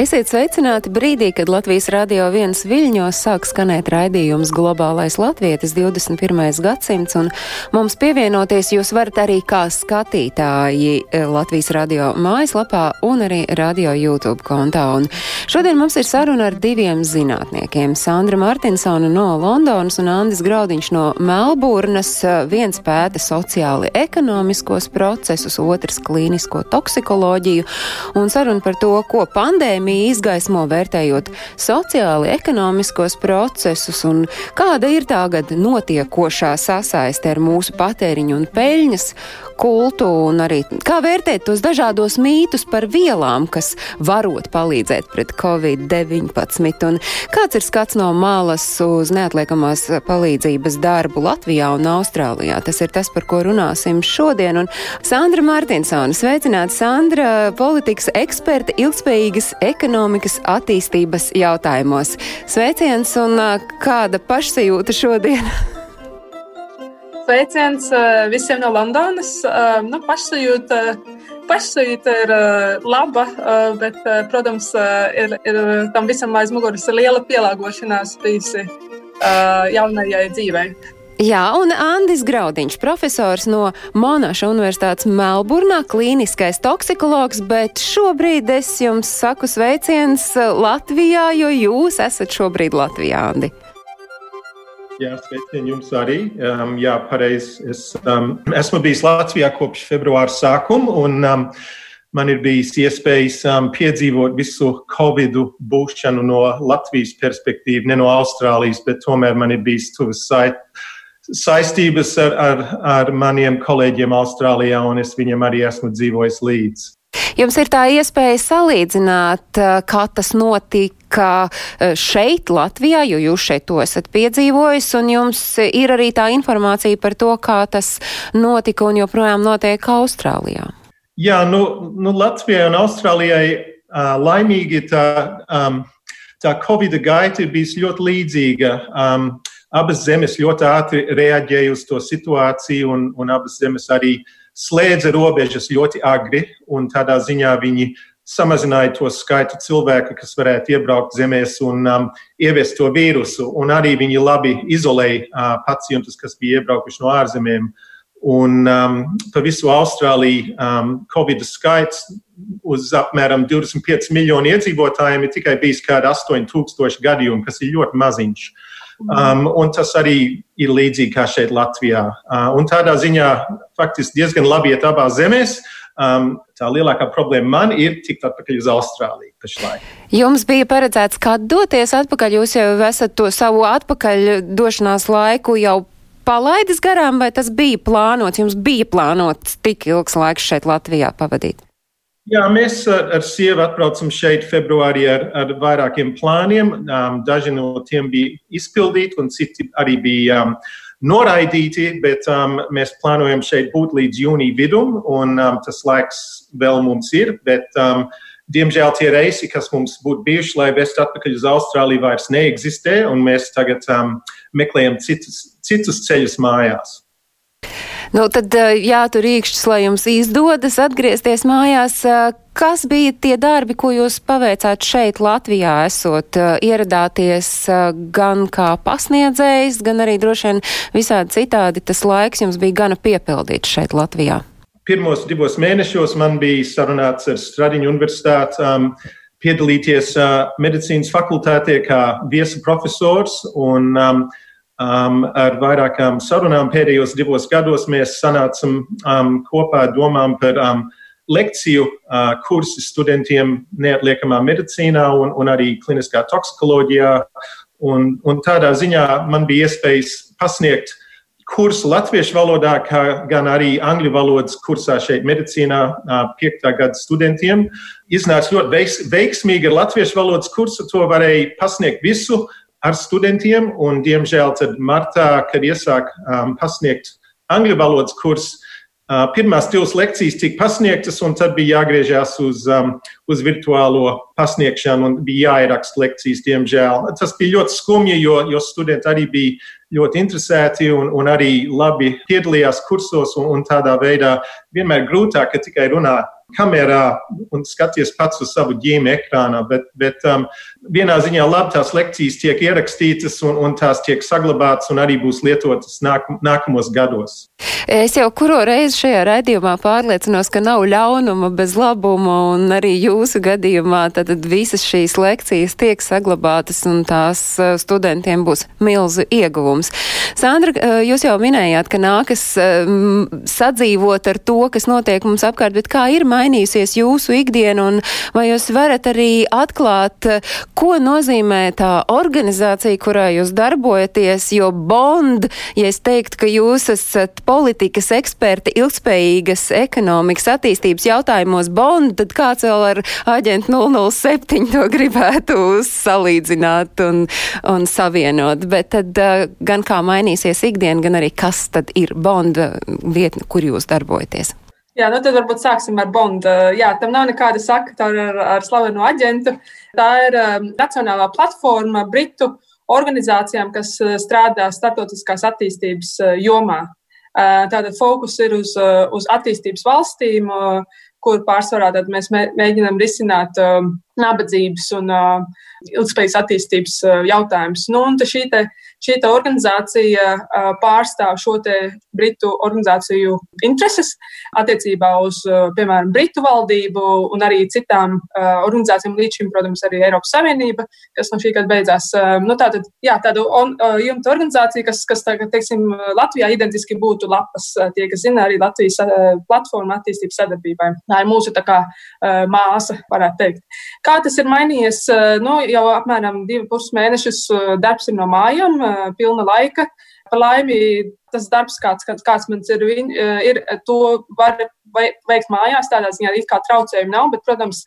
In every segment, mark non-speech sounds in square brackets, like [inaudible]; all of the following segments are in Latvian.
Esiet sveicināti brīdī, kad Latvijas radio viens viļņos sāk skanēt raidījums Globālais Latvietis 21. gadsimts, un mums pievienoties jūs varat arī kā skatītāji eh, Latvijas radio mājaslapā un arī radio YouTube kontā. Un šodien mums ir saruna ar diviem zinātniekiem - Sandra Martinsona no Londonas un Andis Graudiņš no Melburnas. Viens pēta sociāli ekonomiskos procesus, otrs klīnisko toksikoloģiju, un saruna par to, ko pandēmija izgaismo vērtējot sociāli ekonomiskos procesus un kāda ir tagad notiekošā sasaiste ar mūsu patēriņu un peļņas kultu un arī kā vērtēt tos dažādos mītus par vielām, kas varot palīdzēt pret Covid-19 un kāds ir skats no malas uz neatliekamās palīdzības darbu Latvijā un Austrālijā. Tas ir tas, par ko runāsim šodien. Un Sandra Mārtinsona, sveicināta Sandra, politikas eksperte ilgspējīgas ekonomikas attīstības jautājumos. Sveiciens un kāda pašsajūta šodien? [laughs] Sveiciens visiem no Londonas. Nu, pašsajūta, pašsajūta ir laba, bet, protams, ir, ir tam visam aiz muguras liela pielāgošanās bijusi jaunajai dzīvei. Jā, un Andris Graudiņš, profesors no Monaša Universitātes Melburnā, klīniskais toksikologs, bet šobrīd es jums saku sveiciens Latvijā, jo jūs esat šobrīd Latvijā, Andi. Jā, sveicieni jums arī. Um, jā, pareizi. Es um, esmu bijis Latvijā kopš februāra sākuma, un um, man ir bijis iespējas um, piedzīvot visu Covid būšanu no Latvijas perspektīvas, ne no Austrālijas, bet tomēr man ir bijis tuvas sait, saistības ar, ar, ar maniem kolēģiem Austrālijā, un es viņiem arī esmu dzīvojis līdzi. Jums ir tā iespēja salīdzināt, eh, kā tas notika eh, šeit, Latvijā, jo jūs šeit to esat piedzīvojis, un jums ir arī tā informācija par to, kā tas notika un joprojām notiek Austrālijā. Jā, nu, nu Latvijai un Austrālijai uh, laimīgi tā, um, tā Covid gaita ir bijusi ļoti līdzīga. Um, abas zemes ļoti ātri reaģēja uz to situāciju, un, un abas zemes arī slēdza robežas ļoti agri, un tādā ziņā viņi samazināja to skaitu cilvēku, kas varētu iebraukt zemēs un um, ieviest to vīrusu, un arī viņi labi izolēja uh, pacientus, kas bija iebraukuši no ārzemēm. Un um, pa visu Austrāliju um, Covid skaits uz apmēram 25 miljonu iedzīvotājiem ir tikai bijis kādi 8000 gadījumi, kas ir ļoti maziņš. Um, un tas arī ir līdzīgi kā šeit Latvijā. Uh, un tādā ziņā faktiski diezgan labi iet abās zemēs. Um, tā lielākā problēma man ir tikt atpakaļ uz Austrāliju pašlaik. Jums bija paredzēts, kā doties atpakaļ, jūs jau esat to savu atpakaļ došanās laiku jau palaidis garām, vai tas bija plānots? Jums bija plānots tik ilgs laiks šeit Latvijā pavadīt? Jā, mēs ar, sievu atbraucam šeit februārī ar, ar vairākiem plāniem. Um, daži no tiem bija izpildīti, un citi arī bija um, noraidīti, bet um, mēs plānojam šeit būt līdz jūnija vidum, un um, tas laiks vēl mums ir. Bet, um, diemžēl tie reisi, kas mums būtu bijuši, lai vestu atpakaļ uz Austrāliju, vairs neeksistē, un mēs tagad um, meklējam citus, citus ceļus mājās. Nu, tad jātur īkšķis, lai jums izdodas atgriezties mājās. Kas bija tie darbi, ko jūs paveicāt šeit, Latvijā, esot ieradāties gan kā pasniedzējs, gan arī droši vien visādi citādi tas laiks jums bija gana piepildīts šeit, Latvijā? Pirmos divos mēnešos man bija sarunāts ar Stradiņu universitāti um, piedalīties uh, medicīnas fakultātē kā viesa profesors. Un, um, Um, ar vairākām sarunām pēdējos divos gados mēs sanācam um, kopā domām par um, lekciju uh, kursu studentiem neatliekamā medicīnā un, un arī kliniskā toksikoloģijā. Un, un tādā ziņā man bija iespējas pasniegt kursu latviešu valodā, kā gan arī angļu valodas kursā šeit medicīnā uh, piektā gada studentiem. Iznāca ļoti veiks, veiksmīgi ar latviešu valodas kursu, to varēja pasniegt visu ar studentiem, un, diemžēl, tad martā, kad iesāk um, pasniegt angļu valodas kursu, Pirmās divas lekcijas tika pasniegtas, un tad bija jāgriežas uz, um, uz virtuālo pasniegšanu un bija jāieraksta lekcijas, diemžēl. Tas bija ļoti skumji, jo, jo studenti arī bija ļoti interesēti un, un arī labi piedalījās kursos, un, un tādā veidā vienmēr grūtāk, ka tikai runā kamerā un skaties pats uz savu ģīmi ekrānā, bet, bet um, vienā ziņā labi tās lekcijas tiek ierakstītas un, un tās tiek saglabātas un arī būs lietotas nāk, nākamos gados. Es jau kuro reizi šajā raidījumā pārliecinos, ka nav ļaunuma bez labuma, un arī jūsu gadījumā tad visas šīs lekcijas tiek saglabātas, un tās uh, studentiem būs milzu ieguvums. Sandra, uh, jūs jau minējāt, ka nākas um, sadzīvot ar to, kas notiek mums apkārt, bet kā ir mainījusies jūsu ikdiena, un vai jūs varat arī atklāt, ko nozīmē tā organizācija, kurā jūs darbojaties, jo Bond, ja es teiktu, ka jūs esat politikas eksperti ilgspējīgas ekonomikas attīstības jautājumos Bond, tad kāds vēl ar aģentu 007 to gribētu salīdzināt un, un savienot. Bet tad gan kā mainīsies ikdiena, gan arī kas tad ir Bonda vietne, kur jūs darbojaties. Jā, nu tad varbūt sāksim ar Bondu. Jā, tam nav nekāda sakta ar, ar slavenu aģentu. Tā ir um, nacionālā platforma Britu organizācijām, kas strādā starptautiskās attīstības jomā. Tātad fokus ir uz, uz attīstības valstīm, kur pārsvarā mēs mēģinām risināt nabadzības un ilgspējas attīstības jautājumus. Nu, šī, te, šī organizācija pārstāv šo Britu organizāciju intereses attiecībā uz, piemēram, Britu valdību un arī citām organizācijām, līdz šim, protams, arī Eiropas Savienība, kas no šī gada beidzās. Nu, tātad, jā, tāda on, jumta organizācija, kas, kas tagad, teiksim, Latvijā identiski būtu lapas, tie, kas zina, arī Latvijas platforma attīstības sadarbībai. Tā ir mūsu tā kā māsa, varētu teikt. Kā tas ir mainījies? Nu, jau apmēram divi pus mēnešus darbs ir no mājām, pilna laika. Par laimi, tas darbs, kāds, kāds man ir, ir, to var veikt mājās, tādā ziņā it kā traucējumi nav, bet, protams,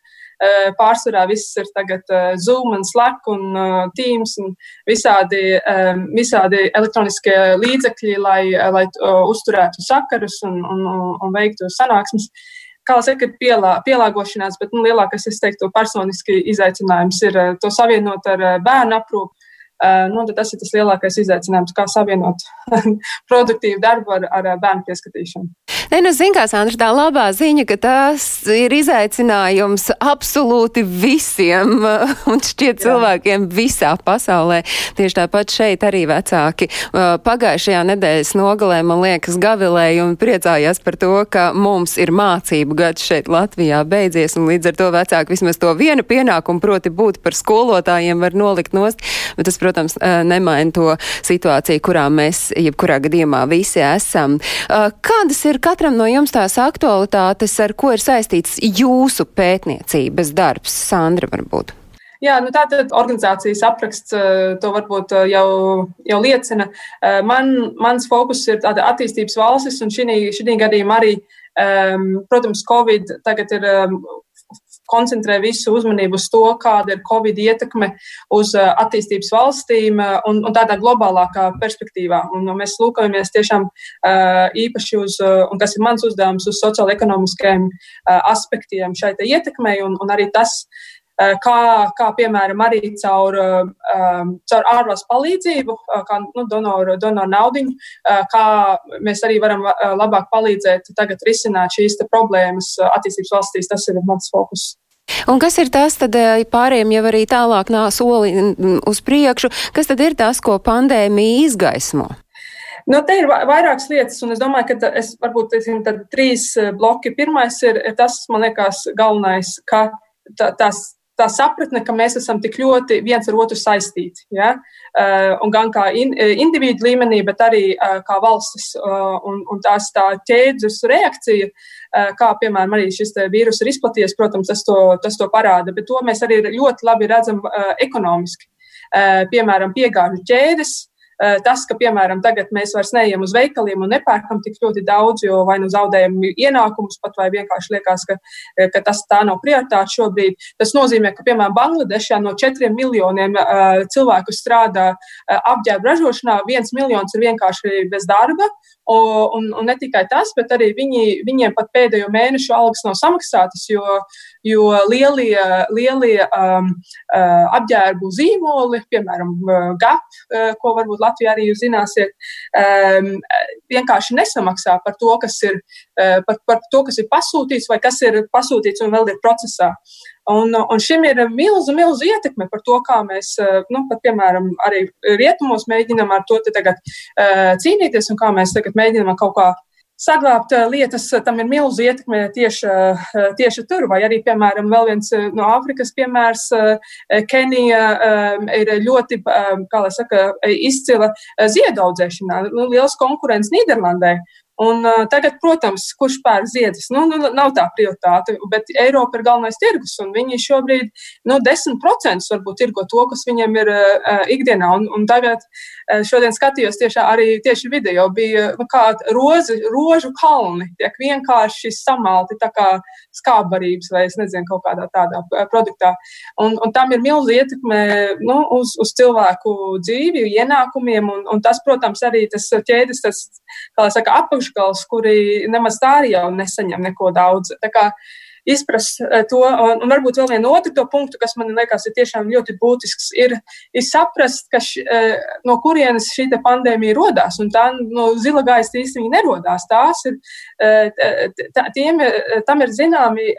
pārsvarā viss ir tagad Zoom un Slack un Teams un visādi, visādi elektroniskie līdzekļi, lai, lai uzturētu sakarus un, un, un veiktu sanāksmes kā jau saka, ir pielā, pielāgošanās, bet nu, lielākais, es teiktu, personiski izaicinājums ir eh, to savienot ar eh, bērnu aprūpi. Nu, tas ir tas lielākais izaicinājums, kā savienot [laughs] produktīvu darbu ar, ar bērnu pieskatīšanu. Nē, nu, zin kā, Sandra, tā labā ziņa, ka tas ir izaicinājums absolūti visiem [laughs] un šķiet cilvēkiem visā pasaulē. Tieši tāpat šeit arī vecāki pagājušajā nedēļas nogalē, man liekas, gavilēja un priecājās par to, ka mums ir mācību gads šeit Latvijā beidzies, un līdz ar to vecāki vismaz to vienu pienākumu, proti būt par skolotājiem, var nolikt nost, bet tas, protams, nemaina to situāciju, kurā mēs, jebkurā gadījumā, visi esam. Kādas ir katra katram no jums tās aktualitātes, ar ko ir saistīts jūsu pētniecības darbs, Sandra, varbūt? Jā, nu tātad organizācijas apraksts eh, to varbūt eh, jau, jau liecina. Eh, man, mans fokus ir tāda attīstības valstis, un šī gadījumā arī, um, protams, Covid tagad ir um, koncentrē visu uzmanību uz to, kāda ir Covid ietekme uz uh, attīstības valstīm uh, un, un tādā globālākā perspektīvā. Un mēs lūkojamies tiešām uh, īpaši uz, un tas ir mans uzdevums, uz sociālo-ekonomiskajiem aspektiem šai ietekmei, un, un arī tas, Eh, kā, kā piemēram arī caur, um, caur ārvalstu palīdzību, kā nu, donoru, donoru naudiņu, kā mēs arī varam labāk palīdzēt tagad risināt šīs problēmas attīstības valstīs. Tas ir mans fokus. Un kas ir tas, tad pārējiem jau arī tālāk nāk soli uz priekšu, kas tad ir tas, ko pandēmija izgaismo? Nu, te ir vairākas lietas, un es domāju, ka es varbūt teiksim, trīs bloki. Pirmais ir, ir tas, man liekas, galvenais, ka tā, tās tā sapratne, ka mēs esam tik ļoti viens ar otru saistīti. Ja? Uh, un gan kā in, eh, individu līmenī, bet arī uh, kā valstis. Un, un tās tā ķēdes reakcija, kā piemēram arī šis vīrus ir izplatījies, protams, tas to, tas to parāda, bet to mēs arī ļoti labi redzam ekonomiski. Piemēram, piegāžu ķēdes, Eh, tas, ka, piemēram, tagad mēs vairs neejam uz veikaliem un nepērkam tik ļoti daudz, jo vai nu zaudējam ienākumus, pat vai vienkārši liekas, ka, eh, ka tas tā nav prioritāte šobrīd. Tas nozīmē, ka, piemēram, Bangladešā no četriem miljoniem uh, cilvēku strādā apģērba ražošanā, viens miljons ir vienkārši bez darba, Un, un ne tikai tas, bet arī viņi, viņiem pat pēdējo mēnešu algas nav samaksātas, jo, jo lielie, lielie um, uh, apģērbu zīmoli, piemēram, GAP, uh, ko varbūt Latvijā arī jūs zināsiet, um, vienkārši nesamaksā par to, kas ir, uh, par, par to, kas ir pasūtīts vai kas ir pasūtīts un vēl ir procesā. Un, un šim ir milzu, milzu ietekme par to, kā mēs, nu, pat, piemēram, arī rietumos mēģinām ar to tagad uh, cīnīties un kā mēs tagad mēģinām kaut kā saglabāt lietas, tam ir milzu ietekme tieši, tieši tur. Vai arī, piemēram, vēl viens no Āfrikas piemērs, Kenija ir ļoti, saka, izcila ziedaudzēšanā, nu, liels konkurents Nīderlandē. Un, uh, tagad, protams, kurš pērk ziedus, nu, nu, nav tā prioritāte, bet Eiropa ir galvenais tirgus, un viņi šobrīd nu, 10% varbūt tirgo to, kas viņiem ir uh, ikdienā. Un, un tagad, uh, šodien skatījos tieši arī tieši video, bija nu, kādi rozi, rožu kalni, tiek vienkārši samalti tā kā skābarības vai, es nezinu, kaut kādā tādā produktā. Un, un tam ir milzi ietekme nu, uz, uz cilvēku dzīvi, ienākumiem, un, un tas, protams, arī tas ķēdes, tas, kā saka, apakš augšgals, kuri nemaz tā arī jau nesaņem neko daudz. Tā kā izprast eh, to. Un, un varbūt vēl vienu otru punktu, kas man liekas ir tiešām ļoti būtisks, ir, ir saprast, ka š, eh, no kurienes šī pandēmija. Un tā no zila gaisa īstenībā nerodās. Tās ir, eh, tā, tiem, tam ir zināmi,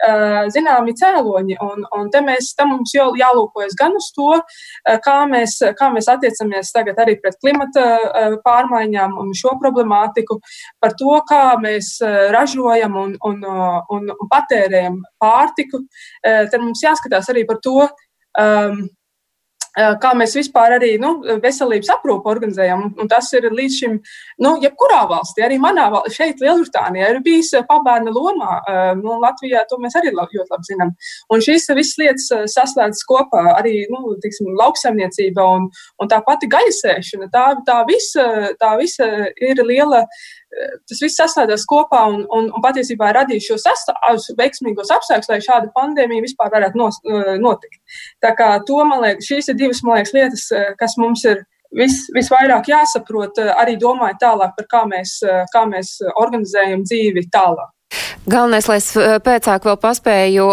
zināmi cēloņi. Un, un te mēs, tam mums jau jālūkojas gan uz to, kā mēs, kā mēs attiecamies tagad arī pret klimata pārmaiņām un šo problemātiku, par to, kā mēs ražojam un, un, un, un patērējam pārtiku, eh, tad mums jāskatās arī par to, um, Eh, kā mēs vispār arī nu, veselības aprūpu organizējam. Un tas ir līdz šim, nu, jebkurā valstī, arī manā valstī, šeit, Lielbritānijā, ir bijis pabērna lomā. Eh, nu, Latvijā to mēs arī ļoti labi zinām. Un šīs visas lietas saslēdzas kopā arī nu, tiksim, lauksaimniecība un, un tā pati gaisēšana. Tā, tā, visa, tā visa ir liela. Tas viss saslēdzas kopā un, un, un patiesībā radīs šos veiksmīgos apstākļus, lai šāda pandēmija vispār varētu nos, notikt. Tā kā to, man liekas, šīs ir divas, man liekas, lietas, eh, kas mums ir vis, visvairāk jāsaprot, eh, arī domājot tālāk par kā mēs, kā mēs organizējam dzīvi tālāk. Galvenais, lai es eh, pēcāk vēl paspēju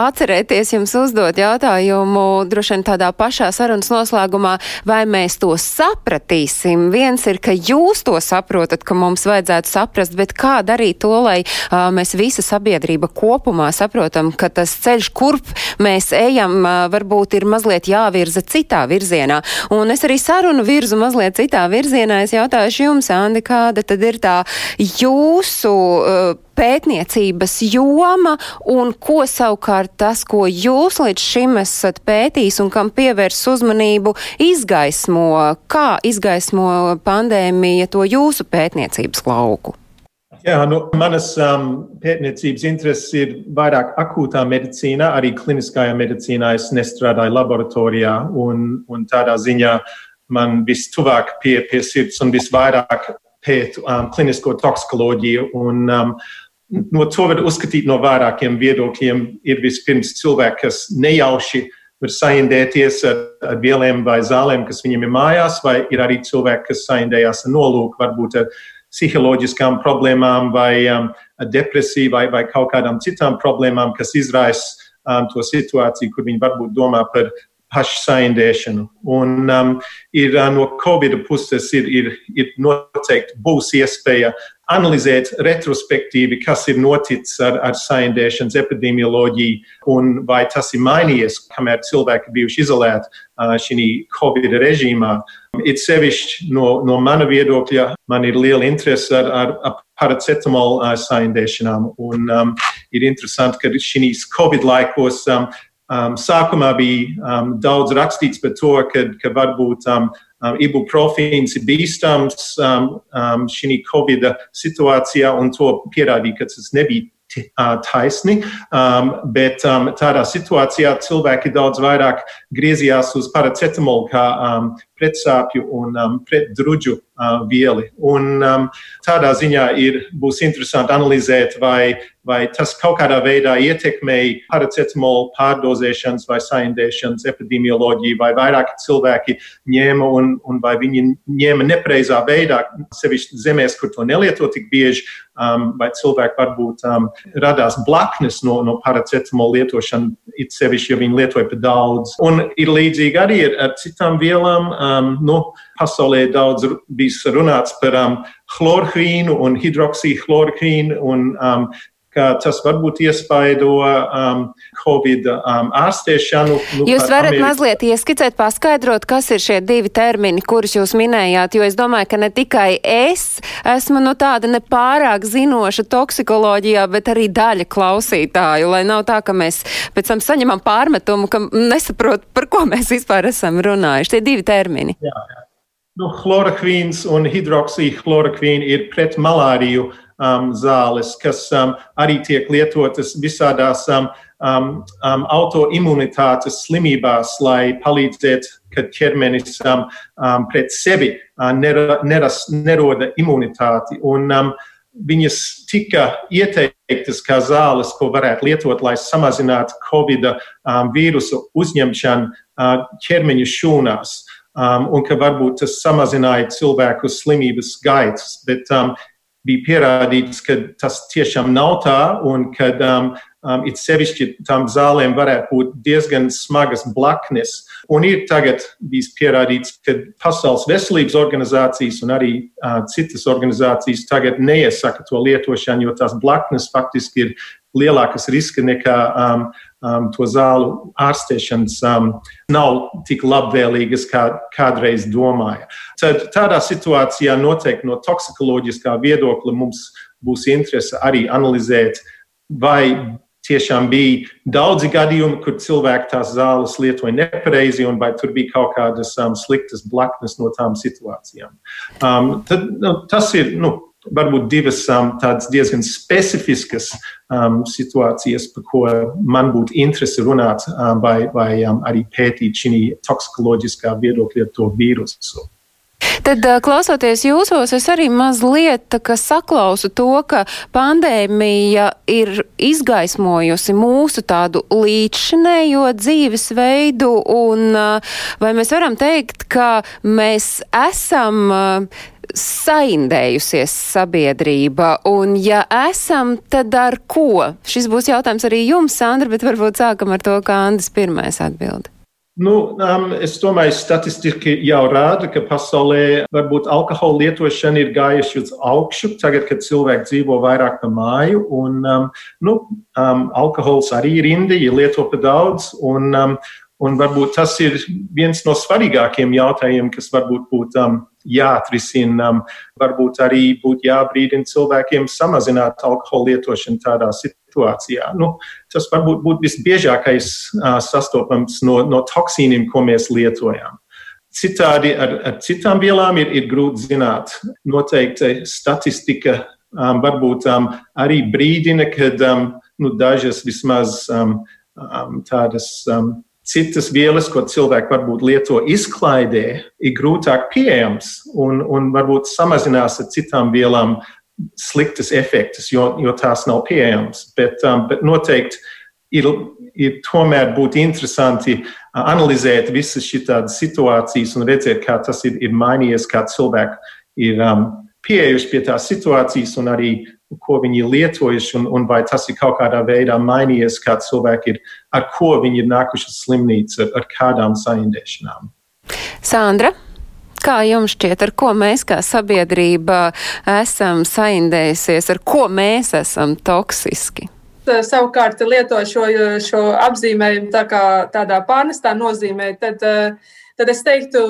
atcerēties jums uzdot jautājumu, droši vien tādā pašā sarunas noslēgumā, vai mēs to sapratīsim. Viens ir, ka jūs to saprotat, ka mums vajadzētu saprast, bet kā darīt to, lai uh, mēs visa sabiedrība kopumā saprotam, ka tas ceļš, kurp mēs ejam, uh, varbūt ir mazliet jāvirza citā virzienā. Un es arī sarunu virzu mazliet citā virzienā. Es jautāšu jums, Andi, kāda tad ir tā jūsu uh, pētniecības joma un ko savukārt tas, ko jūs līdz šim esat pētījis un kam pievērs uzmanību, izgaismo, kā izgaismo pandēmija to jūsu pētniecības lauku? Jā, nu, manas um, pētniecības intereses ir vairāk akūtā medicīnā, arī kliniskajā medicīnā. Es nestrādāju laboratorijā, un, un tādā ziņā man vistuvāk pie, pie sirds un visvairāk pētu um, klinisko toksikoloģiju. Un, um, no to var uzskatīt no vairākiem viedokļiem. Ir vispirms cilvēki, kas nejauši var saindēties ar, ar vieliem vai zālēm, kas viņiem ir mājās, vai ir arī cilvēki, kas saindējās ar nolūku, varbūt ar psiholoģiskām problēmām vai um, depresiju vai, vai kaut kādām citām problēmām, kas izraisa um, to situāciju, kur viņi varbūt domā par pašsaindēšanu. Un um, ir uh, no Covid puses ir, ir, ir noteikti būs iespēja analizēt retrospektīvi, kas ir noticis ar, ar saindēšanas epidemioloģiju un vai tas ir mainījies, kamēr cilvēki bijuši izolēti uh, šī Covid režīmā. It sevišķi no, no mana viedokļa, man ir liela interese ar, ar, ar paracetamolu uh, saindēšanām. Un um, ir interesanti, ka šīs Covid laikos um, Um, sākumā bija um, daudz rakstīts par to, ka, ka varbūt um, um, ibuprofīns ir bīstams um, um, šī Covid situācijā, un to pierādīja, ka tas nebija taisni, um, bet um, tādā situācijā cilvēki daudz vairāk griezījās uz paracetamolu kā um, pretsāpju un um, pretdruģu uh, vieli. Un, um, tādā ziņā ir, būs interesanti analizēt, vai, vai tas kaut kādā veidā ietekmēja paracetamolu pārdozēšanas vai saindēšanas epidemioloģiju, vai vairāk cilvēki ņēma un, un vai viņi ņēma nepreizā veidā, sevišķi zemēs, kur to nelieto tik bieži, um, vai cilvēki varbūt um, radās blaknes no, no paracetamola lietošana, it sevišķi, ja viņi lietoja par daudz. Un ir līdzīgi arī ar, ar citām vielām. Um, nu, pasaulē daudz bijis runāts par um, chlorhīnu un hidroksīchlorhīnu un um, ka tas varbūt iespaido um, Covid um, ārstēšanu. Nu, jūs varat Ameriku. mazliet ieskicēt, paskaidrot, kas ir šie divi termini, kurus jūs minējāt, jo es domāju, ka ne tikai es esmu nu tāda nepārāk zinoša toksikoloģijā, bet arī daļa klausītāju, lai nav tā, ka mēs pēc tam saņemam pārmetumu, ka nesaprot, par ko mēs vispār esam runājuši. Tie divi termini. Jā, jā. Nu, Chlorokvīns un hidroksīchlorokvīna ir pret malāriju um, zāles, kas um, arī tiek lietotas visādās um, um, um, autoimunitātes slimībās, lai palīdzētu, kad ķermenis um, um, pret sevi uh, nera, neras, neroda imunitāti. Un, um, Viņas tika ieteiktas kā zāles, ko varētu lietot, lai samazinātu Covid um, vīrusu uzņemšanu uh, ķermeņa šūnās. Um, un ka varbūt tas samazināja cilvēku slimības gaitas. Bet um, bija pierādīts, ka tas tiešām nav tā, un ka um, um, it sevišķi tam zālēm varētu būt diezgan smagas blaknes. Un ir tagad bijis pierādīts, ka Pasaules veselības organizācijas un arī uh, citas organizācijas tagad neiesaka to lietošanu, jo tās blaknes faktiski ir lielākas riska nekā um, um, to zālu ārstēšanas um, nav tik labvēlīgas, kā kādreiz domāja. Tad tādā situācijā noteikti no toksikoloģiskā viedokļa mums būs interese arī analizēt, vai tiešām bija daudzi gadījumi, kur cilvēki tās zāles lietoja nepareizi, un vai tur bija kaut kādas um, sliktas blaknes no tām situācijām. Um, tad, nu, tas ir. Nu, varbūt divas um, tādas diezgan specifiskas um, situācijas, par ko man būtu interese runāt um, vai, vai um, arī pētīt šī toksikoloģiskā viedokļa to vīrusu. Tad, klausoties jūsos, es arī mazliet saklausu to, ka pandēmija ir izgaismojusi mūsu tādu līdzšinējo dzīvesveidu, un vai mēs varam teikt, ka mēs esam saindējusies sabiedrība, un ja esam, tad ar ko? Šis būs jautājums arī jums, Sandra, bet varbūt sākam ar to, kā Andris pirmais atbild. Nu, um, es domāju, statistika jau rāda, ka pasaulē varbūt alkohola lietošana ir gājusi uz augšu, tagad, kad cilvēki dzīvo vairāk pa māju. Un, um, nu, um, alkohols arī ir Indija, lieto pa daudz. Un, um, un varbūt tas ir viens no svarīgākiem jautājumiem, kas varbūt būtu um, jāatrisina. Um, varbūt arī būtu jābrīdina cilvēkiem samazināt alkohola lietošanu tādā situācijā. Nu, tas varbūt būtu visbiežākais uh, sastopams no, no toksīniem, ko mēs lietojam. Citādi ar, ar citām vielām ir, ir grūti zināt. Noteikti statistika um, varbūt um, arī brīdina, kad um, nu, dažas vismaz um, um, tādas um, citas vielas, ko cilvēki varbūt lieto izklaidē, ir grūtāk pieejams un, un varbūt samazinās ar citām vielām sliktas efektus, jo, jo tās nav pieejamas. Bet, um, bet noteikti ir, ir tomēr būtu interesanti uh, analizēt visas šīs situācijas un redzēt, kā tas ir, ir mainījies, kā cilvēki ir um, pieejuši pie tās situācijas un arī ko viņi ir lietojuši, un, un vai tas ir kaut kādā veidā mainījies, kā cilvēki ir, ar ko viņi ir nākuši uz slimnīcu, ar, ar kādām saindēšanām. Sandra? Kā jums šķiet, ar ko mēs kā sabiedrība esam saindējusies, ar ko mēs esam toksiski? Savukārt, lietojot šo, šo apzīmējumu tā kā tādā pārnestā nozīmē, tad, tad es teiktu,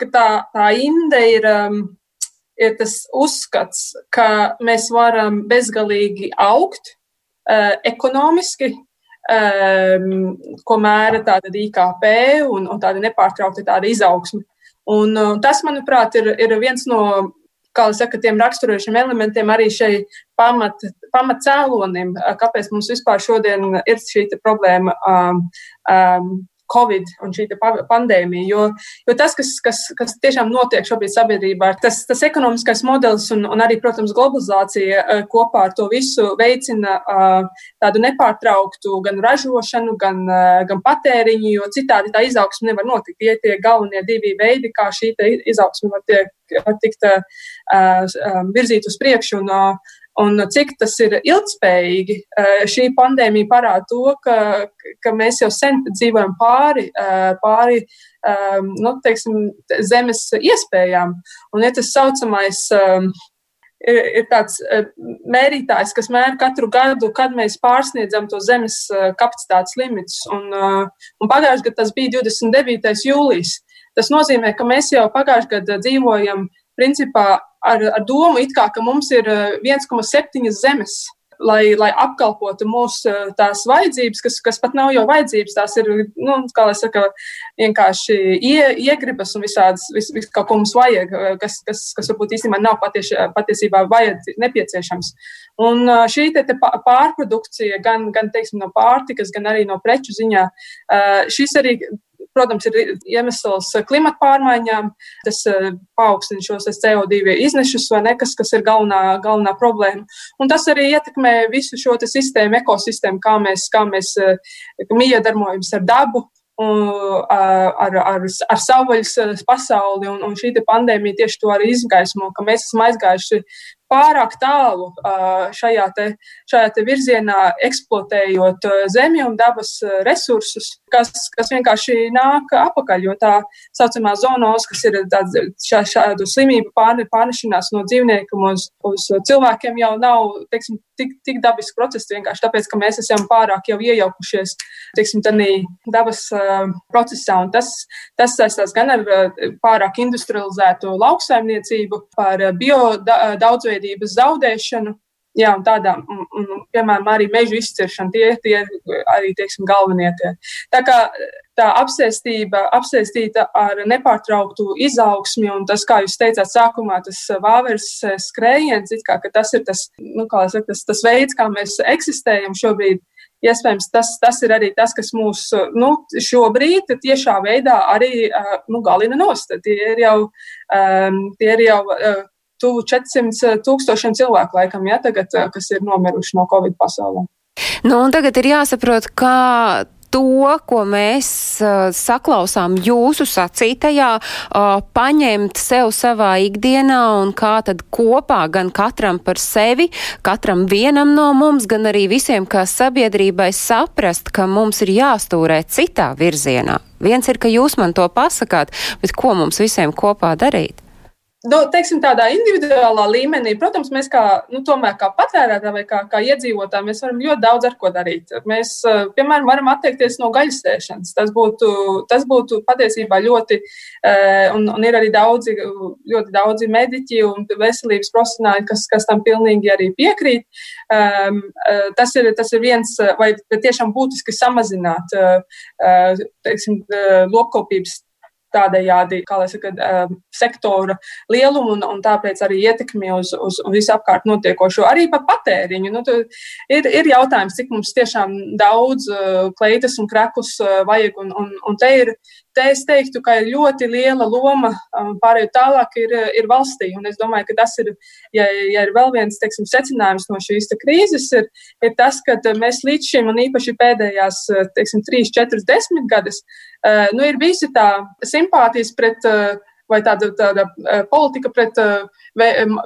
ka tā, tā inde ir ir tas uzskats, ka mēs varam bezgalīgi augt uh, ekonomiski, um, ko mēra tāda IKP un, un tāda nepārtraukta tāda izaugsme. Un, uh, tas, manuprāt, ir, ir viens no saka, tiem raksturošiem elementiem arī šai pamat, pamatcēlonim, kāpēc mums vispār šodien ir šī problēma um, um, Covid un šī pandēmija. Jo, jo tas, kas, kas, kas tiešām notiek šobrīd sabiedrībā, tas, tas ekonomiskais modelis un, un arī, protams, globalizācija uh, kopā ar to visu veicina uh, tādu nepārtrauktu gan ražošanu, gan, uh, gan patēriņu, jo citādi tā izaugsme nevar notikt. Tie ir tie galvenie divi veidi, kā šī izaugsme var, tiek, var tikt uh, virzīt uz priekšu. Un, uh, Un cik tas ir ilgspējīgi, eh, šī pandēmija parāda to, ka, ka mēs jau sen dzīvojam pāri, eh, pāri eh, nu, teiksim, zemes iespējām. Un ja tas saucamais ir, ir tāds mērītājs, kas mēra katru gadu, kad mēs pārsniedzam to zemes kapacitātes limitus. Un, un pagājušajā gadā tas bija 29. jūlijas. Tas nozīmē, ka mēs jau pagājušajā gadā dzīvojam principā ar, ar domu, kā, ka mums ir 1,7 eh, zemes. Lai, lai apkalpotu mūsu eh, tās vajadzības, kas, kas pat nav jau vajadzības, tās ir, nu, kā saka, vienkārši ie, iegribas un visādas, vis, vis, kaut ko mums vajag, eh, kas, kas, kas varbūt īstenībā nav patiesi, patiesībā vajad, nepieciešams. Un šī te, te pārprodukcija, gan, gan teiksim, no pārtikas, gan arī no preču ziņā, šis arī Protams, ir iemesls klimata pārmaiņām, tas eh, paaugstina šos CO2 iznešus, vai ne, kas, kas ir galvenā, galvenā problēma. Un tas arī ietekmē visu šo sistēmu, ekosistēmu, kā mēs, kā mēs eh, miedarbojamies ar dabu, ar, ar, ar savvaļas pasauli. Un, un šī pandēmija tieši to arī izgaismo, ka mēs esam aizgājuši pārāk tālu šajā, te, šajā te virzienā, eksploatējot zemi un dabas resursus, kas, kas vienkārši nāk apakaļ. Jo tā saucamā zonos, kas ir šā, šādu slimību pārnešanās no dzīvniekiem uz, uz cilvēkiem, jau nav teiksim, tik, tik dabisks process, vienkārši tāpēc, ka mēs esam pārāk jau iejaukušies teiksim, dabas uh, procesā. Tas, tas saistās gan ar pārāk industrializētu lauksaimniecību, par bio da, daudzveidības zaudēšanu. Jā, un tādām, un, un, piemēram, arī mežu izciršana, tie, tie arī, teiksim, galvenie tie. Tā kā tā apsēstība, apsēstīta ar nepārtrauktu izaugsmi, un tas, kā jūs teicāt, sākumā tas vāveres skrējiens, it kā tas ir tas, nu, kā saka, tas, tas veids, kā mēs eksistējam šobrīd. Iespējams, tas, tas ir arī tas, kas mūs nu, šobrīd tiešā veidā arī nu, galina nost. Tie ir jau, um, tie ir jau uh, tuvu 400 tūkstošiem cilvēku, laikam, ja, tagad, kas ir nomiruši no Covid pasaulē. Nu, un tagad ir jāsaprot, kā to, ko mēs uh, saklausām jūsu sacītajā, uh, paņemt sev savā ikdienā un kā tad kopā gan katram par sevi, katram vienam no mums, gan arī visiem kā sabiedrībai saprast, ka mums ir jāstūrē citā virzienā. Viens ir, ka jūs man to pasakāt, bet ko mums visiem kopā darīt? Nu, teiksim, tādā individuālā līmenī, protams, mēs kā, nu, kā patērētāji vai kā, kā iedzīvotāji, varam ļoti daudz ar ko darīt. Mēs, eh, piemēram, varam atteikties no gaļas ēšanas. Tas būtu, tas būtu patiesībā ļoti, eh, un, un ir arī daudzi, ļoti daudzi mediķi un veselības profesionāļi, kas, kas tam pilnīgi arī piekrīt. Um, tas, ir, tas ir viens, vai tiešām būtiski samazināt, teiksim, lopkopības tādējādi, kā lai saka, um, sektora lielumu un, un tāpēc arī ietekmi uz, uz, uz visu apkārt notiekošo. Arī par patēriņu. Nu, ir, ir jautājums, cik mums tiešām daudz uh, kleitas un krekus uh, vajag, un, un, un te ir te es teiktu, ka ir ļoti liela loma um, pārējot tālāk ir, ir valstī. Un es domāju, ka tas ir, ja, ja ir vēl viens teiksim, secinājums no šīs krīzes, ir, ir tas, ka mēs līdz šim, un īpaši pēdējās teiksim, 3, 4, 10 gadus, uh, nu, ir visi tā simpātijas pret uh, vai tāda, tāda politika pret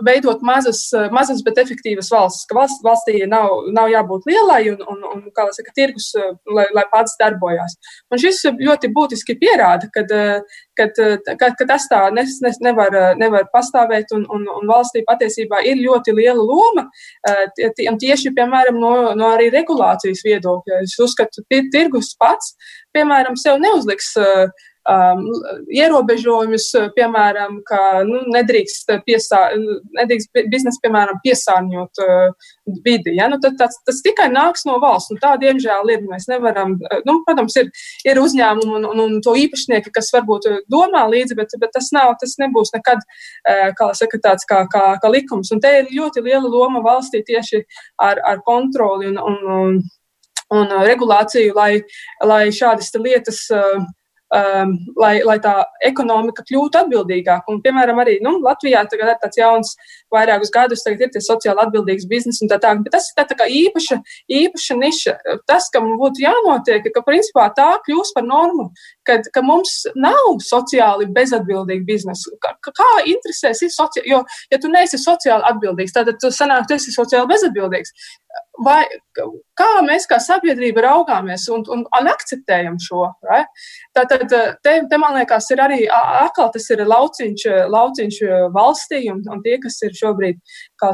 veidot mazas, mazas, bet efektīvas valsts, ka valsts, valstī nav, nav jābūt lielai un, un, un kā lai saka, tirgus, lai, lai pats darbojās. Un šis ļoti būtiski pierāda, kad, kad, kad, ka tas tā nes, nes, nevar, nevar pastāvēt un, un, un valstī patiesībā ir ļoti liela loma. Tieši, piemēram, no, no arī regulācijas viedokļa. Es uzskatu, ka tirgus pats, piemēram, sev neuzliks uh, um, ierobežojumus, piemēram, ka nu, nedrīkst, piesā, nedrīkst biznesa, piemēram, piesārņot uh, vidi. Ja? Nu, tad, tas, tas tikai nāks no valsts. Tā, diemžēl, ir. Mēs nevaram, nu, protams, ir, ir uzņēmumi un, un, un to īpašnieki, kas varbūt domā līdzi, bet, bet tas, nav, tas nebūs nekad, uh, kā saka, tāds kā, kā, kā likums. Un te ir ļoti liela loma valstī tieši ar, ar kontroli un, un, un un uh, regulāciju, lai, lai šādas lietas uh, um, lai, lai tā ekonomika kļūtu atbildīgāka. Un, piemēram, arī nu, Latvijā tagad ir tāds jauns, vairākus gadus ir tas sociāli atbildīgs bizness un tā tālāk. Bet tas ir tā, tā kā īpaša, īpaša niša. Tas, kam būtu jānotiek, ka principā tā kļūs par normu, kad, ka mums nav sociāli bezatbildīgi biznesa. Kā, kā interesēs ir sociāli, jo, ja tu neesi sociāli atbildīgs, tad tu sanāk, tu esi sociāli bezatbildīgs vai, kā mēs kā sabiedrība raugāmies un, un, un akceptējam šo. Right? Tātad, te, te man liekas, ir arī atkal tas ir lauciņš, lauciņš valstī, un, un tie, kas ir šobrīd,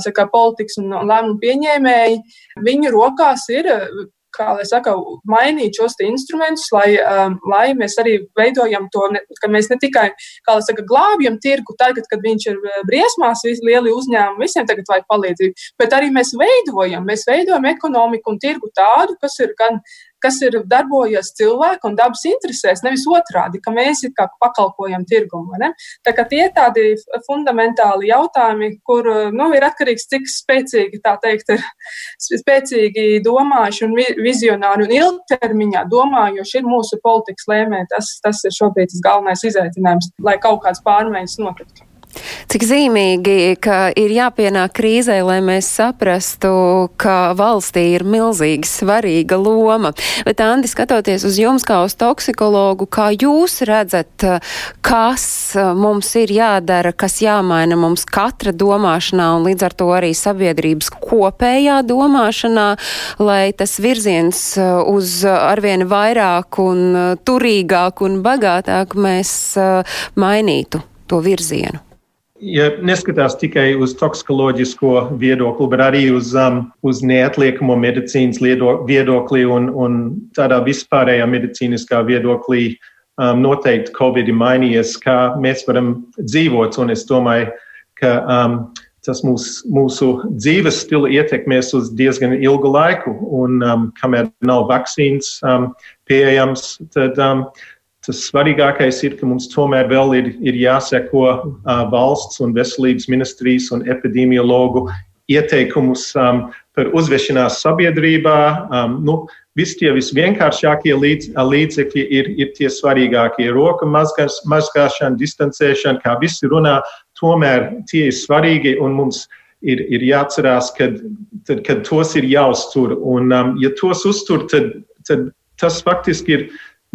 saka, politikas un lēmumu pieņēmēji, viņu rokās ir kā lai saka, mainīt šos instrumentus, lai, um, lai mēs arī veidojam to, ne, ka mēs ne tikai, kā lai saka, glābjam tirgu tagad, kad viņš ir uh, briesmās, visi lieli uzņēmumi, visiem tagad vajag palīdzību, bet arī mēs veidojam, mēs veidojam ekonomiku un tirgu tādu, kas ir gan kas ir darbojies cilvēku un dabas interesēs, nevis otrādi, ka mēs it kā pakalpojam tirgumu. Tā kā tie ir tādi fundamentāli jautājumi, kur nu, ir atkarīgs, cik spēcīgi, tā teikt, ir [laughs] spēcīgi domājuši un vizionāri un ilgtermiņā domājoši ir mūsu politikas lēmēji. Tas, tas ir šobrīd tas galvenais izaicinājums, lai kaut kāds pārmaiņas notiktu. Cik zīmīgi, ka ir jāpienāk krīzē, lai mēs saprastu, ka valstī ir milzīgi svarīga loma. Bet, Andi, skatoties uz jums kā uz toksikologu, kā jūs redzat, kas mums ir jādara, kas jāmaina mums katra domāšanā un līdz ar to arī sabiedrības kopējā domāšanā, lai tas virziens uz arvien vairāk un turīgāk un bagātāk mēs mainītu to virzienu? Ja neskatās tikai uz toksikoloģisko viedokli, bet arī uz, um, uz neatliekamo medicīnas viedokli un, un tādā vispārējā medicīniskā viedoklī. Um, noteikti Covid ir mainījies, kā mēs varam dzīvot, un es domāju, ka um, tas mūs, mūsu dzīves stila ietekmēs uz diezgan ilgu laiku, un um, kamēr nav vakcīnas um, pieejams, tad um, Tas svarīgākais ir, ka mums tomēr vēl ir, ir jāseko uh, valsts un veselības ministrijas un epidemiologu ieteikumus um, par uzvešanās sabiedrībā. Um, nu, Visi tie visvienkāršākie līdz, līdzekļi ir, ir tie svarīgākie. Roka mazgās, mazgāšana, distancēšana, kā visi runā, tomēr tie ir svarīgi un mums ir, ir jāatcerās, ka tad, kad tos ir jāuztur. Un, um, ja tos uztur, tad, tad tas faktiski ir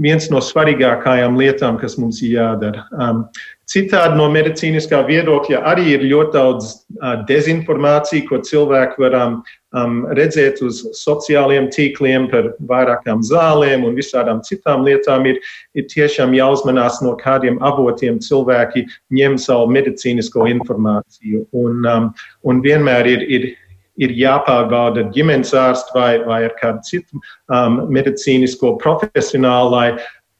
viens no svarīgākajām lietām, kas mums ir jādara. Um, citādi no medicīniskā viedokļa arī ir ļoti daudz uh, dezinformācija, ko cilvēki var um, redzēt uz sociālajiem tīkliem par vairākām zālēm un visādām citām lietām. Ir, ir tiešām jāuzmanās no kādiem avotiem cilvēki ņem savu medicīnisko informāciju. Un, um, un vienmēr ir, ir ir jāpārbauda ģimenes ārsts vai, vai ar kādu citu um, medicīnisko profesionālu, lai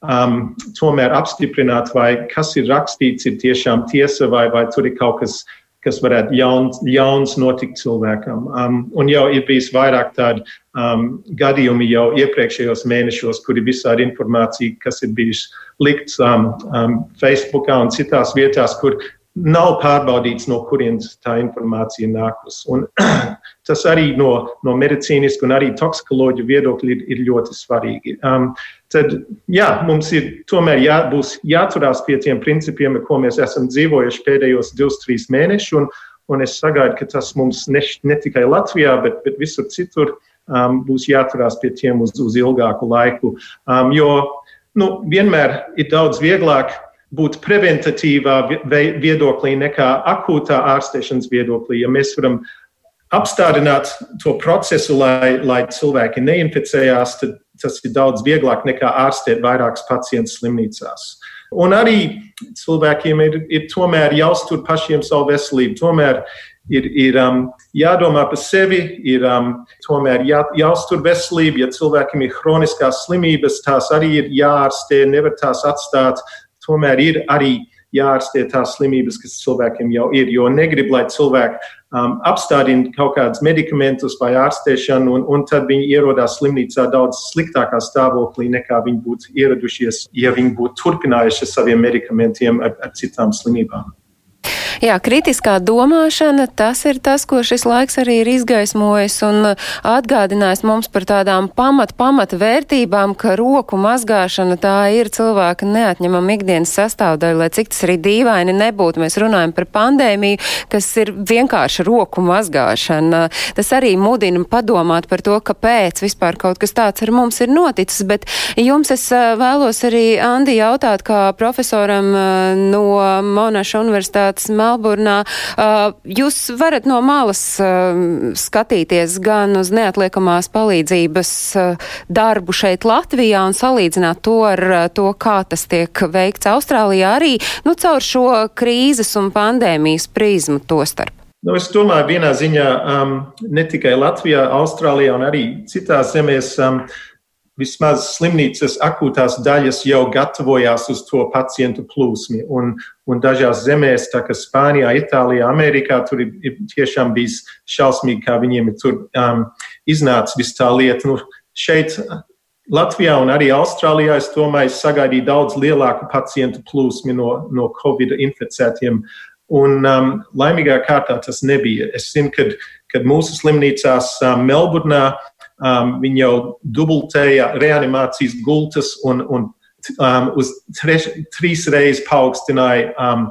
um, tomēr apstiprinātu, vai kas ir rakstīts, ir tiešām tiesa, vai, vai tur ir kaut kas, kas varētu jauns, jauns notikt cilvēkam. Um, un jau ir bijis vairāk tādu um, gadījumi jau iepriekšējos mēnešos, kur ir visādi informācija, kas ir bijusi likts um, um, Facebookā un citās vietās, kur nav pārbaudīts, no kurienes tā informācija nākus. Un [clears throat] tas arī no, no medicīniska un arī toksikoloģija viedokļa ir, ir ļoti svarīgi. Um, tad, jā, mums ir tomēr jā, jāturās pie tiem principiem, ar ko mēs esam dzīvojuši pēdējos divus, trīs mēnešus, un, un es sagaidu, ka tas mums ne, ne tikai Latvijā, bet, bet visur citur um, būs jāturās pie tiem uz, uz ilgāku laiku. Um, jo nu, vienmēr ir daudz vieglāk būt preventatīvā viedoklī nekā akūtā ārstēšanas viedoklī. Ja mēs varam apstādināt to procesu, lai, lai cilvēki neinficējās, tad tas ir daudz vieglāk nekā ārstēt vairākus pacientus slimnīcās. Un arī cilvēkiem ir, ir tomēr jāuztur pašiem savu veselību. Tomēr ir, ir um, jādomā par sevi, ir um, tomēr jā, jāuztur veselība. Ja cilvēkiem ir hroniskās slimības, tās arī ir jāārstē, nevar tās atstāt tomēr ir arī jārastē tās slimības, kas cilvēkiem jau ir. Jo negrib, lai cilvēki um, apstādina kaut kādus medikamentus vai ārstēšanu, un, un tad viņi ierodās slimnīcā daudz sliktākā stāvoklī nekā viņi būtu ieradušies, ja viņi būtu turpinājuši saviem medikamentiem ar, ar citām slimībām. Jā, kritiskā domāšana, tas ir tas, ko šis laiks arī ir izgaismojis un atgādinājis mums par tādām pamat, pamat vērtībām, ka roku mazgāšana tā ir cilvēka neatņemama ikdienas sastāvdaļa, lai cik tas arī dīvaini nebūtu. Mēs runājam par pandēmiju, kas ir vienkārši roku mazgāšana. Tas arī mudina padomāt par to, kāpēc vispār kaut kas tāds ar mums ir noticis, bet jums es vēlos arī, Andi, jautāt, kā profesoram no Monaša universitātes Melburnā. Jūs varat no malas skatīties gan uz neatliekamās palīdzības darbu šeit Latvijā un salīdzināt to ar to, kā tas tiek veikts Austrālijā arī, nu, caur šo krīzes un pandēmijas prizmu to starp. Nu, es domāju, vienā ziņā um, ne tikai Latvijā, Austrālijā un arī citās zemēs um, vismaz slimnīcas akūtās daļas jau gatavojās uz to pacientu plūsmi. Un, un dažās zemēs, tā kā Spānijā, Itālijā, Amerikā, tur ir, ir tiešām bijis šausmīgi, kā viņiem ir tur um, iznācis viss tā lieta. Nu, šeit Latvijā un arī Austrālijā es domāju, sagaidīju daudz lielāku pacientu plūsmi no, no Covid inficētiem. Un um, laimīgā kārtā tas nebija. Es zinu, kad, kad mūsu slimnīcās um, Melburnā um, viņi jau dubultēja reanimācijas gultas un, un um, uz treš, trīs reizes paaugstināja um,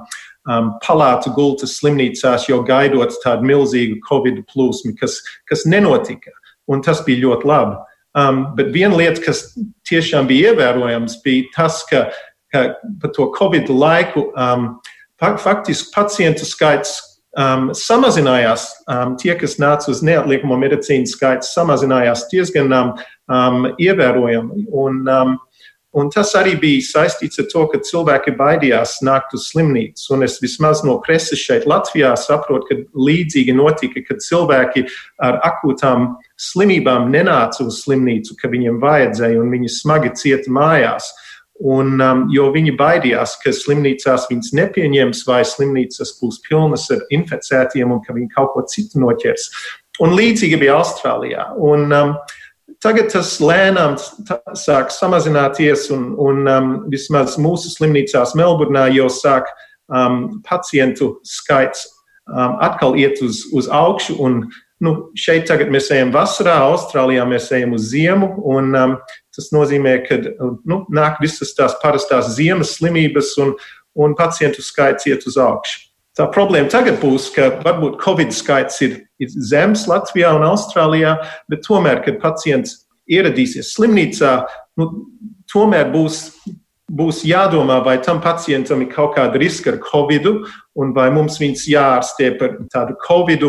um, palātu gultas slimnīcās, jau gaidot tādu milzīgu covid plūsmu, kas, kas nenotika. Un tas bija ļoti labi. Um, bet viena lieta, kas tiešām bija ievērojams, bija tas, ka, ka pa to covid laiku um, faktiski pacientu skaits um, samazinājās. Um, tie, kas nāca uz neatliekamo medicīnu, skaits samazinājās diezgan um, um, ievērojami. Un, um, un tas arī bija saistīts ar to, ka cilvēki baidījās nākt uz slimnīcu. Un es vismaz no preses šeit Latvijā saprotu, ka līdzīgi notika, kad cilvēki ar akūtām slimībām nenāca uz slimnīcu, ka viņiem vajadzēja un viņi smagi cieta mājās. Un, um, jo viņi baidījās, ka slimnīcās viņas nepieņems, vai slimnīcas būs pilnas ar inficētiem un ka viņi kaut ko citu noķers. Un līdzīgi bija Austrālijā. Un, um, tagad tas lēnām sāk samazināties, un, un um, vismaz mūsu slimnīcās Melburnā jau sāk um, pacientu skaits um, atkal iet uz, uz augšu. Un, nu, šeit tagad mēs ejam vasarā, Austrālijā mēs ejam uz ziemu. Un, um, Tas nozīmē, ka nu, nāk visas tās parastās ziemas slimības un, un pacientu skaits iet uz augšu. Tā problēma tagad būs, ka varbūt Covid skaits ir, ir zems Latvijā un Austrālijā, bet tomēr, kad pacients ieradīsies slimnīcā, nu, tomēr būs, būs jādomā, vai tam pacientam ir kaut kāda riska ar Covid, un vai mums viņus jārastē par tādu Covid,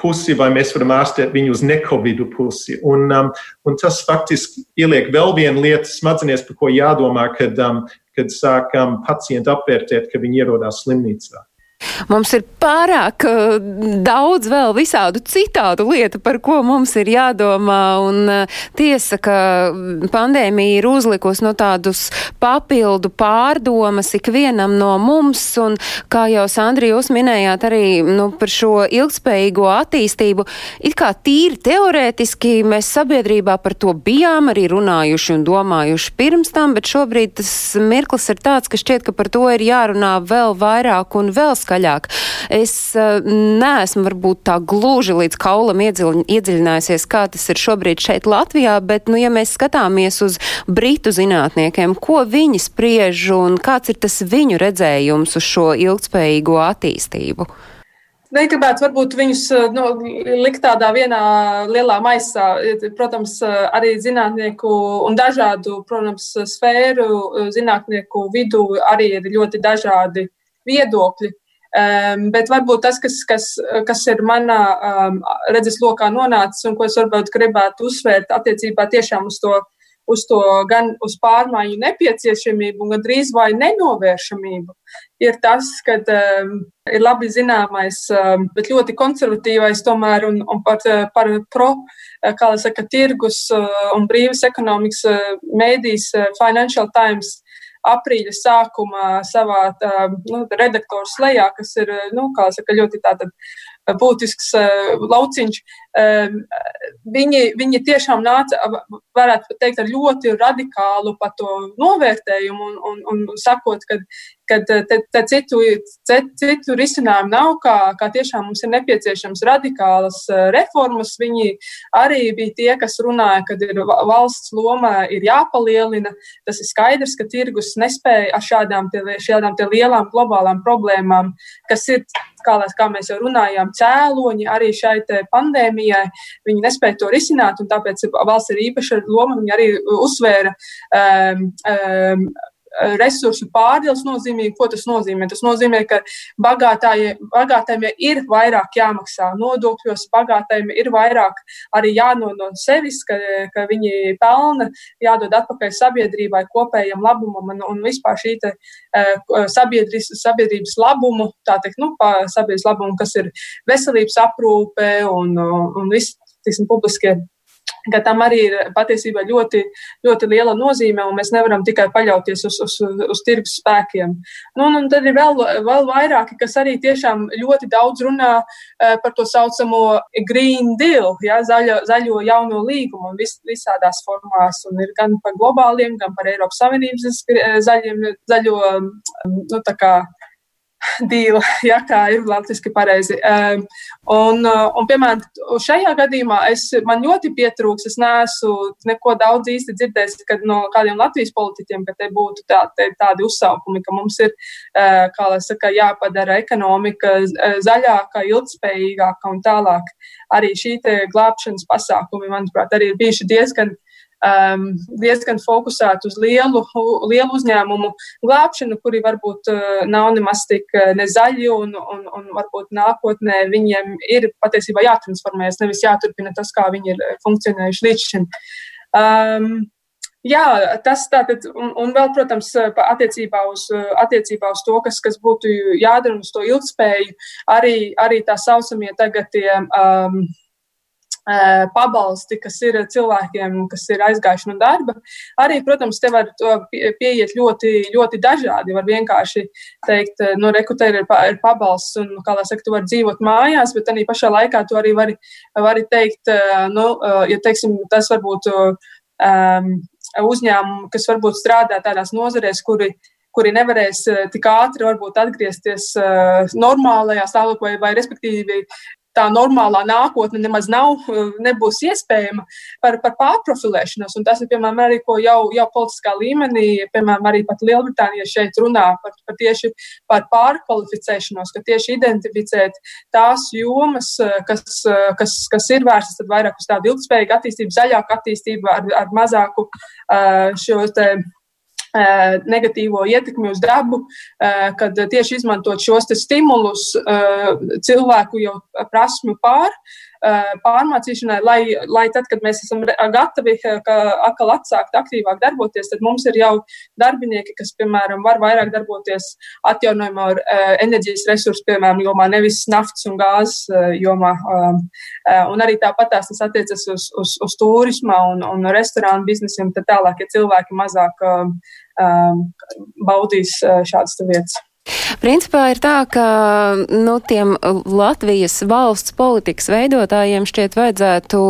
pusi, vai mēs varam ārstēt viņu uz nekovidu pusi. Un, um, un tas faktiski ieliek vēl vienu lietu smadzenēs, par ko jādomā, kad, um, kad sākam pacientu apvērtēt, ka viņi ierodās slimnīcā. Mums ir pārāk uh, daudz vēl visādu citādu lietu, par ko mums ir jādomā, un uh, tiesa, ka pandēmija ir uzlikusi no tādus papildu pārdomas ikvienam no mums, un kā jau Sandri jūs minējāt arī nu, par šo ilgspējīgo attīstību, it kā tīri teorētiski mēs sabiedrībā par to bijām arī runājuši un domājuši pirms tam, bet šobrīd tas mirklis ir tāds, ka šķiet, ka par to ir jārunā vēl vairāk un vēl skaidrāk skaļāk. Es uh, neesmu varbūt tā gluži līdz kaulam iedziļ, iedziļinājusies, kā tas ir šobrīd šeit Latvijā, bet, nu, ja mēs skatāmies uz britu zinātniekiem, ko viņi spriež un kāds ir tas viņu redzējums uz šo ilgspējīgo attīstību? Negribētu varbūt viņus nu, likt tādā vienā lielā maisā. Protams, arī zinātnieku un dažādu, protams, sfēru zinātnieku vidū arī ir ļoti dažādi viedokļi. Um, bet varbūt tas, kas, kas, kas ir manā um, redzes lokā nonācis un ko es varbūt gribētu uzsvērt attiecībā tiešām uz to, uz to gan uz pārmaiņu nepieciešamību, gan drīz vai nenovēršamību, ir tas, ka um, ir labi zināmais, um, bet ļoti konservatīvais tomēr un, un par, par pro, kā lai saka, tirgus uh, un brīvas ekonomikas uh, mēdīs uh, Financial Times aprīļa sākumā savā tā, nu, redaktoru slēgā, kas ir nu, saka, ļoti tātad, būtisks lauciņš. Viņi, viņi tiešām nāca, varētu teikt, ar ļoti radikālu pat to novērtējumu un, un, un sakot, ka kad te, te citu, citu risinājumu nav, kā, kā tiešām mums ir nepieciešams radikālas reformas. Viņi arī bija tie, kas runāja, ka valsts loma ir jāpalielina. Tas ir skaidrs, ka tirgus nespēja ar šādām, te, šādām te lielām globālām problēmām, kas ir, kā, kā mēs jau runājām, cēloņi arī šai pandēmijai. Viņi nespēja to risināt, un tāpēc valsts ir īpaša loma. Viņi arī uzsvēra um, um, resursu pārdales nozīmīgi. Ko tas nozīmē? Tas nozīmē, ka bagātājiem ir vairāk jāmaksā nodokļos, bagātājiem ir vairāk arī jānod no sevis, ka, ka viņi pelna, jādod atpakaļ sabiedrībai, kopējam labumam un, un vispār šī te, uh, sabiedrības, sabiedrības labumu, tā teikt, nu, sabiedrības labumu, kas ir veselības aprūpe un, un viss, tiksim, publiskie ka tam arī ir patiesībā ļoti, ļoti liela nozīme, un mēs nevaram tikai paļauties uz, uz, uz tirgus spēkiem. Nu, un, un tad ir vēl, vēl vairāki, kas arī tiešām ļoti daudz runā uh, par to saucamo Green Deal, ja, zaļo, zaļo jauno līgumu vis, visādās formās, un ir gan par globāliem, gan par Eiropas Savienības zaļiem, zaļo, nu, tā kā [laughs] dīla, ja kā ir latviešu pareizi. Un, uh, un, piemēram, šajā gadījumā es, man ļoti pietrūks, es neesmu neko daudz īsti dzirdējis no kādiem Latvijas politiķiem, ka te būtu tā, te, tādi uzsaukumi, ka mums ir, uh, kā lai saka, jāpadara ekonomika uh, zaļāka, ilgspējīgāka un tālāk. Arī šī glābšanas pasākumi, manuprāt, arī ir bijuši diezgan um, diezgan fokusēti uz lielu, lielu uzņēmumu glābšanu, kuri varbūt uh, nav nemaz tik uh, nezaļi un, un, un varbūt nākotnē viņiem ir patiesībā jātransformējas, nevis jāturpina tas, kā viņi ir funkcionējuši līdz šim. Um, Jā, tas tātad, un, un vēl, protams, attiecībā uz, attiecībā uz to, kas, kas būtu jādara uz to ilgspēju, arī, arī tā saucamie tagad tie um, pabalsti, kas ir cilvēkiem, kas ir aizgājuši no darba. Arī, protams, te var pieiet ļoti, ļoti dažādi. Var vienkārši teikt, nu, rekrutē ir, ir pabalsts, un, kā lai saka, tu vari dzīvot mājās, bet arī pašā laikā tu arī vari, vari teikt, nu, ja, teiksim, tas varbūt um, uzņēmumi, kas varbūt strādā tādās nozarēs, kuri kuri nevarēs tik ātri varbūt atgriezties uh, normālajā stāvoklī, vai respektīvi tā normālā nākotne nemaz nav, nebūs iespējama par, par pārprofilēšanos. Un tas ir, piemēram, arī ko jau, jau politiskā līmenī, piemēram, arī pat Lielbritānija šeit runā par, par tieši par pārkvalificēšanos, ka tieši identificēt tās jomas, kas, kas, kas ir vērstas vairāk uz tādu ilgspējīgu attīstību, zaļāku attīstību ar, ar mazāku šo te Eh, negatīvo ietekmi uz dabu, eh, kad tieši izmantot šos stimulus eh, cilvēku jau prasmu pār, pārmācīšanai, lai, lai tad, kad mēs esam gatavi atkal atsākt aktīvāk darboties, tad mums ir jau darbinieki, kas, piemēram, var vairāk darboties atjaunojumā enerģijas resursu, piemēram, jomā, nevis naftas un gāzes jomā. Un arī tāpat tās tas attiecas uz, uz, uz turisma un, un restorānu biznesiem, tad tālāk, ja cilvēki mazāk um, baudīs šādas vietas. Principā ir tā, ka nu, tiem Latvijas valsts politikas veidotājiem šķiet vajadzētu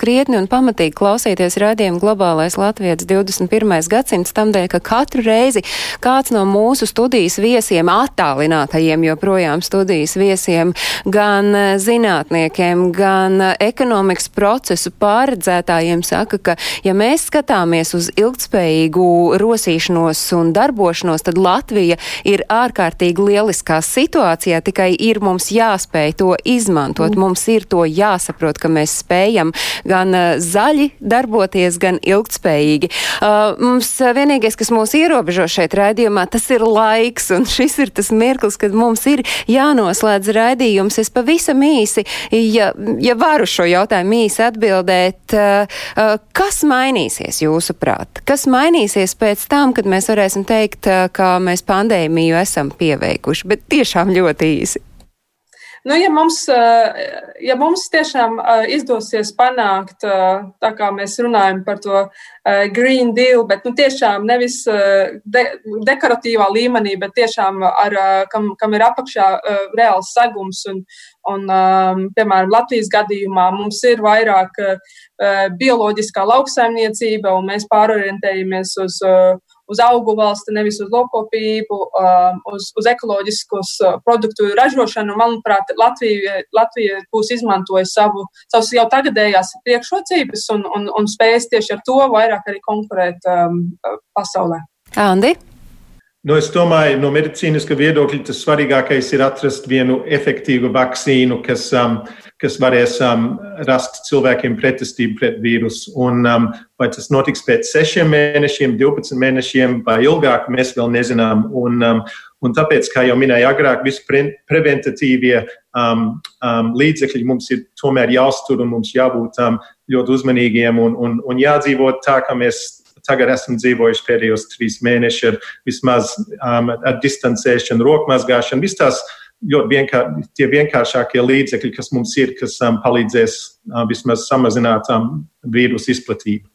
krietni un pamatīgi klausīties rādījumu globālais Latvijas 21. gadsimts, tamdēļ, ka katru reizi kāds no mūsu studijas viesiem, attālinātajiem joprojām studijas viesiem, gan zinātniekiem, gan ekonomikas procesu pārredzētājiem saka, ka ja mēs skatāmies uz ilgtspējīgu rosīšanos un darbošanos, tad Latvija ir ārkārtīgi ārkārtīgi lieliskā situācijā, tikai ir mums jāspēj to izmantot. Mm. Mums ir to jāsaprot, ka mēs spējam gan uh, zaļi darboties, gan ilgtspējīgi. Uh, mums vienīgais, kas mūs ierobežo šeit raidījumā, tas ir laiks, un [laughs] šis ir tas mirklis, kad mums ir jānoslēdz raidījums. Es pavisam īsi, ja, ja varu šo jautājumu īsi atbildēt, uh, kas mainīsies jūsuprāt? Kas mainīsies pēc tam, kad mēs varēsim teikt, ka mēs pandēmiju esam esam pieveikuši, bet tiešām ļoti īsi. Nu, ja, mums, ja mums tiešām izdosies panākt, tā kā mēs runājam par to Green Deal, bet nu, tiešām nevis de, dekoratīvā līmenī, bet tiešām ar, kam, kam ir apakšā reāls segums un, Un, um, piemēram, Latvijas gadījumā mums ir vairāk uh, bioloģiskā lauksaimniecība, un mēs pārorientējamies uz, uh, uz augu valsti, nevis uz lokopību, um, uz, uz ekoloģiskus uh, produktu ražošanu. Manuprāt, Latvija, Latvija būs izmantojusi savu, savus jau tagadējās priekšrocības un, un, un spējas tieši ar to vairāk arī konkurēt um, pasaulē. Andi? Nu, es domāju, no medicīniska viedokļa tas svarīgākais ir atrast vienu efektīvu vakcīnu, kas, um, kas varēs um, rast cilvēkiem pretestību pret vīrusu. Un, um, vai tas notiks pēc sešiem mēnešiem, 12 mēnešiem vai ilgāk, mēs vēl nezinām. Un, um, un tāpēc, kā jau minēju agrāk, visi pre preventatīvie um, um, līdzekļi mums ir tomēr jāuztur un mums jābūt um, ļoti uzmanīgiem un, un, un jādzīvot tā, kā mēs tagad esam dzīvojuši pēdējos trīs mēnešus ar vismaz um, ar distancēšanu, rokmazgāšanu, visas tās ļoti vienkār, tie vienkāršākie līdzekļi, kas mums ir, kas um, palīdzēs um, vismaz samazināt um, vīrusu izplatību.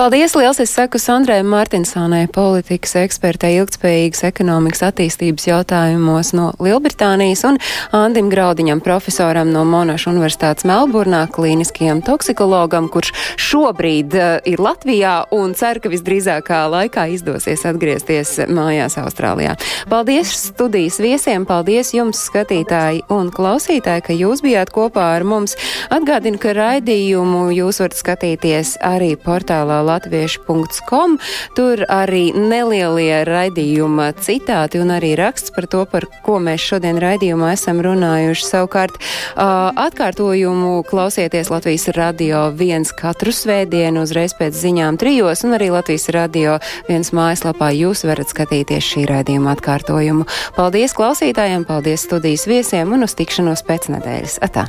Paldies! Liels es saku Sandrai Mārtinsonai, politikas ekspertei ilgtspējīgas ekonomikas attīstības jautājumos no Lielbritānijas un Andim Graudiņam, profesoram no Monaša Universitātes Melburnā, klīniskajam toksikologam, kurš šobrīd uh, ir Latvijā un cer, ka visdrīzākā laikā izdosies atgriezties mājās Austrālijā. Paldies studijas viesiem, paldies jums, skatītāji un klausītāji, ka jūs bijāt kopā ar mums. Atgādinu, ka raidījumu jūs varat skatīties arī portālā latviešu.com. Tur arī nelielie raidījuma citāti un arī raksts par to, par ko mēs šodien raidījumā esam runājuši. Savukārt atkārtojumu klausieties Latvijas radio viens katru svētdienu uzreiz pēc ziņām trijos un arī Latvijas radio viens mājaslapā jūs varat skatīties šī raidījuma atkārtojumu. Paldies klausītājiem, paldies studijas viesiem un uz tikšanos pēc nedēļas. Atā!